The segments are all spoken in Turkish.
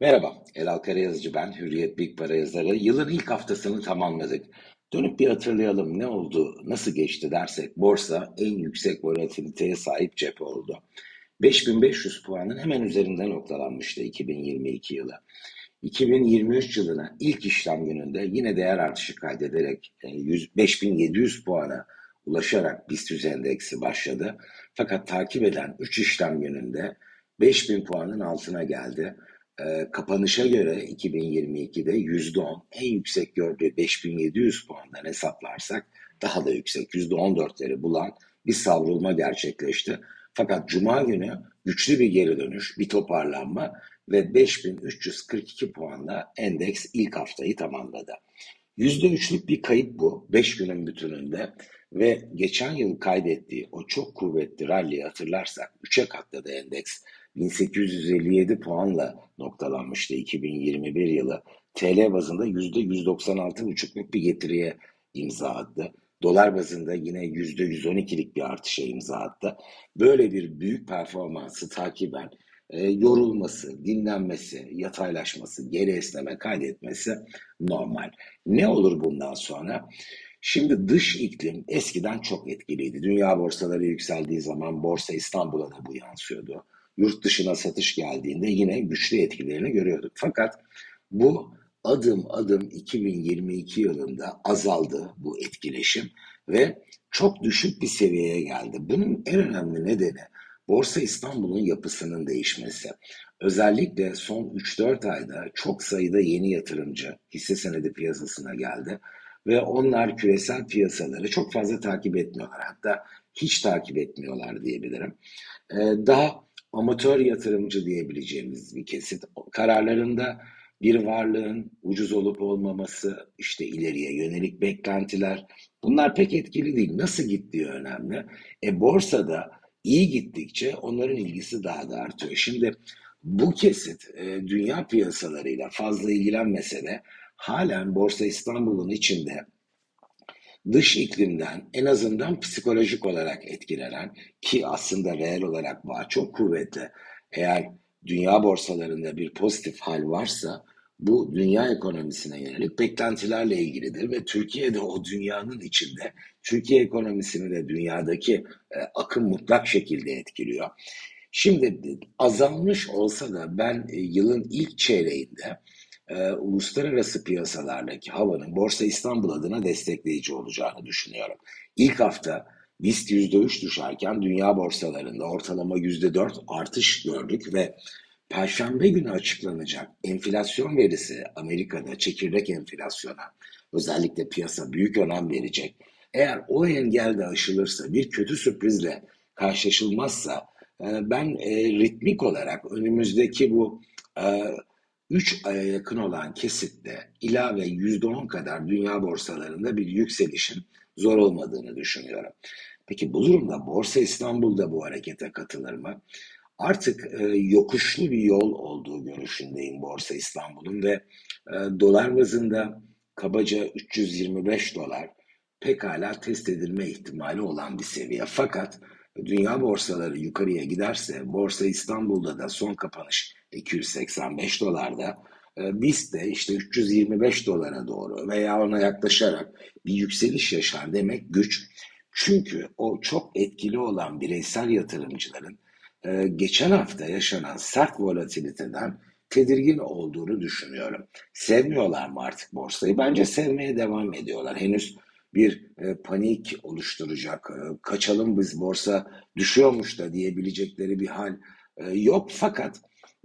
Merhaba, Elal Karayazıcı ben, Hürriyet Big Para yazarı. Yılın ilk haftasını tamamladık. Dönüp bir hatırlayalım ne oldu, nasıl geçti dersek borsa en yüksek volatiliteye sahip cephe oldu. 5500 puanın hemen üzerinde noktalanmıştı 2022 yılı. 2023 yılına ilk işlem gününde yine değer artışı kaydederek 5700 e, puana ulaşarak BIST endeksi başladı. Fakat takip eden 3 işlem gününde 5000 puanın altına geldi. E, kapanışa göre 2022'de %10 en yüksek gördüğü 5700 puandan hesaplarsak daha da yüksek %14'leri bulan bir savrulma gerçekleşti. Fakat Cuma günü güçlü bir geri dönüş, bir toparlanma ve 5342 puanla endeks ilk haftayı tamamladı. %3'lük bir kayıp bu 5 günün bütününde ve geçen yıl kaydettiği o çok kuvvetli rally'i hatırlarsak 3'e katladı endeks. 1857 puanla noktalanmıştı 2021 yılı. TL bazında %196,5'luk bir getiriye imza attı. Dolar bazında yine %112'lik bir artışa imza attı. Böyle bir büyük performansı takiben e, yorulması, dinlenmesi, yataylaşması, geri esneme kaydetmesi normal. Ne olur bundan sonra? Şimdi dış iklim eskiden çok etkiliydi. Dünya borsaları yükseldiği zaman Borsa İstanbul'a da bu yansıyordu. Yurt dışına satış geldiğinde yine güçlü etkilerini görüyorduk. Fakat bu adım adım 2022 yılında azaldı bu etkileşim ve çok düşük bir seviyeye geldi. Bunun en önemli nedeni Borsa İstanbul'un yapısının değişmesi. Özellikle son 3-4 ayda çok sayıda yeni yatırımcı hisse senedi piyasasına geldi ve onlar küresel piyasaları çok fazla takip etmiyorlar. Hatta hiç takip etmiyorlar diyebilirim. Ee, daha amatör yatırımcı diyebileceğimiz bir kesit. Kararlarında bir varlığın ucuz olup olmaması, işte ileriye yönelik beklentiler bunlar pek etkili değil. Nasıl gittiği önemli. E borsada iyi gittikçe onların ilgisi daha da artıyor. Şimdi bu kesit e, dünya piyasalarıyla fazla ilgilenmese de halen Borsa İstanbul'un içinde dış iklimden en azından psikolojik olarak etkilenen ki aslında reel olarak var çok kuvvetli. Eğer dünya borsalarında bir pozitif hal varsa bu dünya ekonomisine yönelik beklentilerle ilgilidir ve Türkiye'de o dünyanın içinde Türkiye ekonomisini de dünyadaki e, akım mutlak şekilde etkiliyor. Şimdi azalmış olsa da ben e, yılın ilk çeyreğinde e, uluslararası piyasalardaki havanın Borsa İstanbul adına destekleyici olacağını düşünüyorum. İlk hafta BIST %3 düşerken dünya borsalarında ortalama %4 artış gördük ve Perşembe günü açıklanacak enflasyon verisi Amerika'da çekirdek enflasyona özellikle piyasa büyük önem verecek. Eğer o engel de aşılırsa bir kötü sürprizle karşılaşılmazsa e, ben e, ritmik olarak önümüzdeki bu 3 e, aya yakın olan kesitte ilave %10 kadar dünya borsalarında bir yükselişin zor olmadığını düşünüyorum. Peki bu durumda Borsa İstanbul'da bu harekete katılır mı? artık e, yokuşlu bir yol olduğu görüşündeyim Borsa İstanbul'un ve e, dolar bazında kabaca 325 dolar pekala test edilme ihtimali olan bir seviye. Fakat dünya borsaları yukarıya giderse Borsa İstanbul'da da son kapanış 285 dolarda e, biz de işte 325 dolara doğru veya ona yaklaşarak bir yükseliş yaşar demek güç. Çünkü o çok etkili olan bireysel yatırımcıların e, geçen hafta yaşanan sert volatiliteden tedirgin olduğunu düşünüyorum. Sevmiyorlar mı artık borsayı? Bence sevmeye devam ediyorlar. Henüz bir e, panik oluşturacak, e, kaçalım biz borsa düşüyormuş da diyebilecekleri bir hal e, yok. Fakat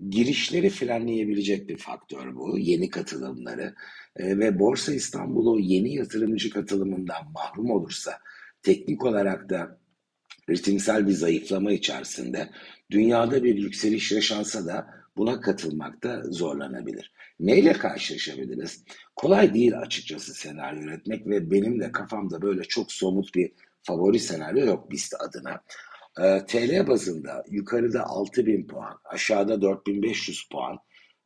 girişleri frenleyebilecek bir faktör bu. Yeni katılımları e, ve Borsa İstanbul'u yeni yatırımcı katılımından mahrum olursa teknik olarak da ritimsel bir zayıflama içerisinde dünyada bir yükseliş yaşansa da buna katılmakta zorlanabilir. Neyle karşılaşabiliriz? Kolay değil açıkçası senaryo üretmek ve benim de kafamda böyle çok somut bir favori senaryo yok BIST adına. E, TL bazında yukarıda 6000 puan, aşağıda 4500 puan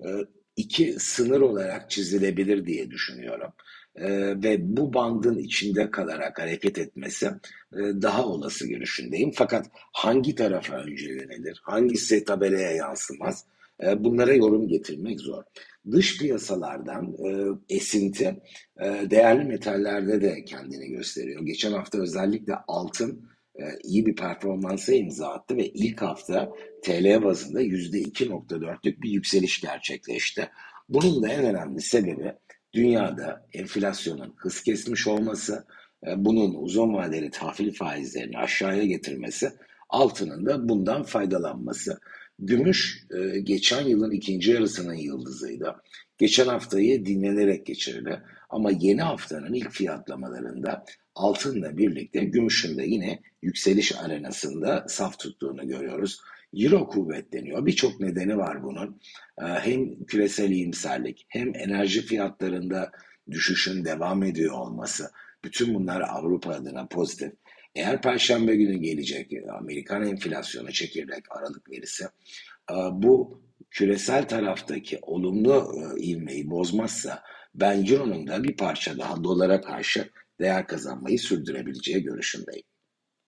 e, iki sınır olarak çizilebilir diye düşünüyorum e, ve bu bandın içinde kalarak hareket etmesi e, daha olası görüşündeyim. Fakat hangi tarafa önce yönelir, hangisi tabelaya yansımaz e, bunlara yorum getirmek zor. Dış piyasalardan e, esinti e, değerli metallerde de kendini gösteriyor. Geçen hafta özellikle altın e, iyi bir performansa imza attı ve ilk hafta TL bazında %2.4'lük bir yükseliş gerçekleşti. Bunun da en önemli sebebi dünyada enflasyonun hız kesmiş olması, e, bunun uzun vadeli tahvil faizlerini aşağıya getirmesi, altının da bundan faydalanması. Gümüş e, geçen yılın ikinci yarısının yıldızıydı. Geçen haftayı dinlenerek geçirdi. Ama yeni haftanın ilk fiyatlamalarında altınla birlikte gümüşün de yine yükseliş arenasında saf tuttuğunu görüyoruz. Euro kuvvetleniyor. Birçok nedeni var bunun. Ee, hem küresel iyimserlik hem enerji fiyatlarında düşüşün devam ediyor olması. Bütün bunlar Avrupa adına pozitif. Eğer Perşembe günü gelecek Amerikan enflasyonu çekirdek Aralık verisi e, bu küresel taraftaki olumlu e, ivmeyi bozmazsa ben Euro'nun da bir parça daha dolara karşı değer kazanmayı sürdürebileceği görüşündeyim.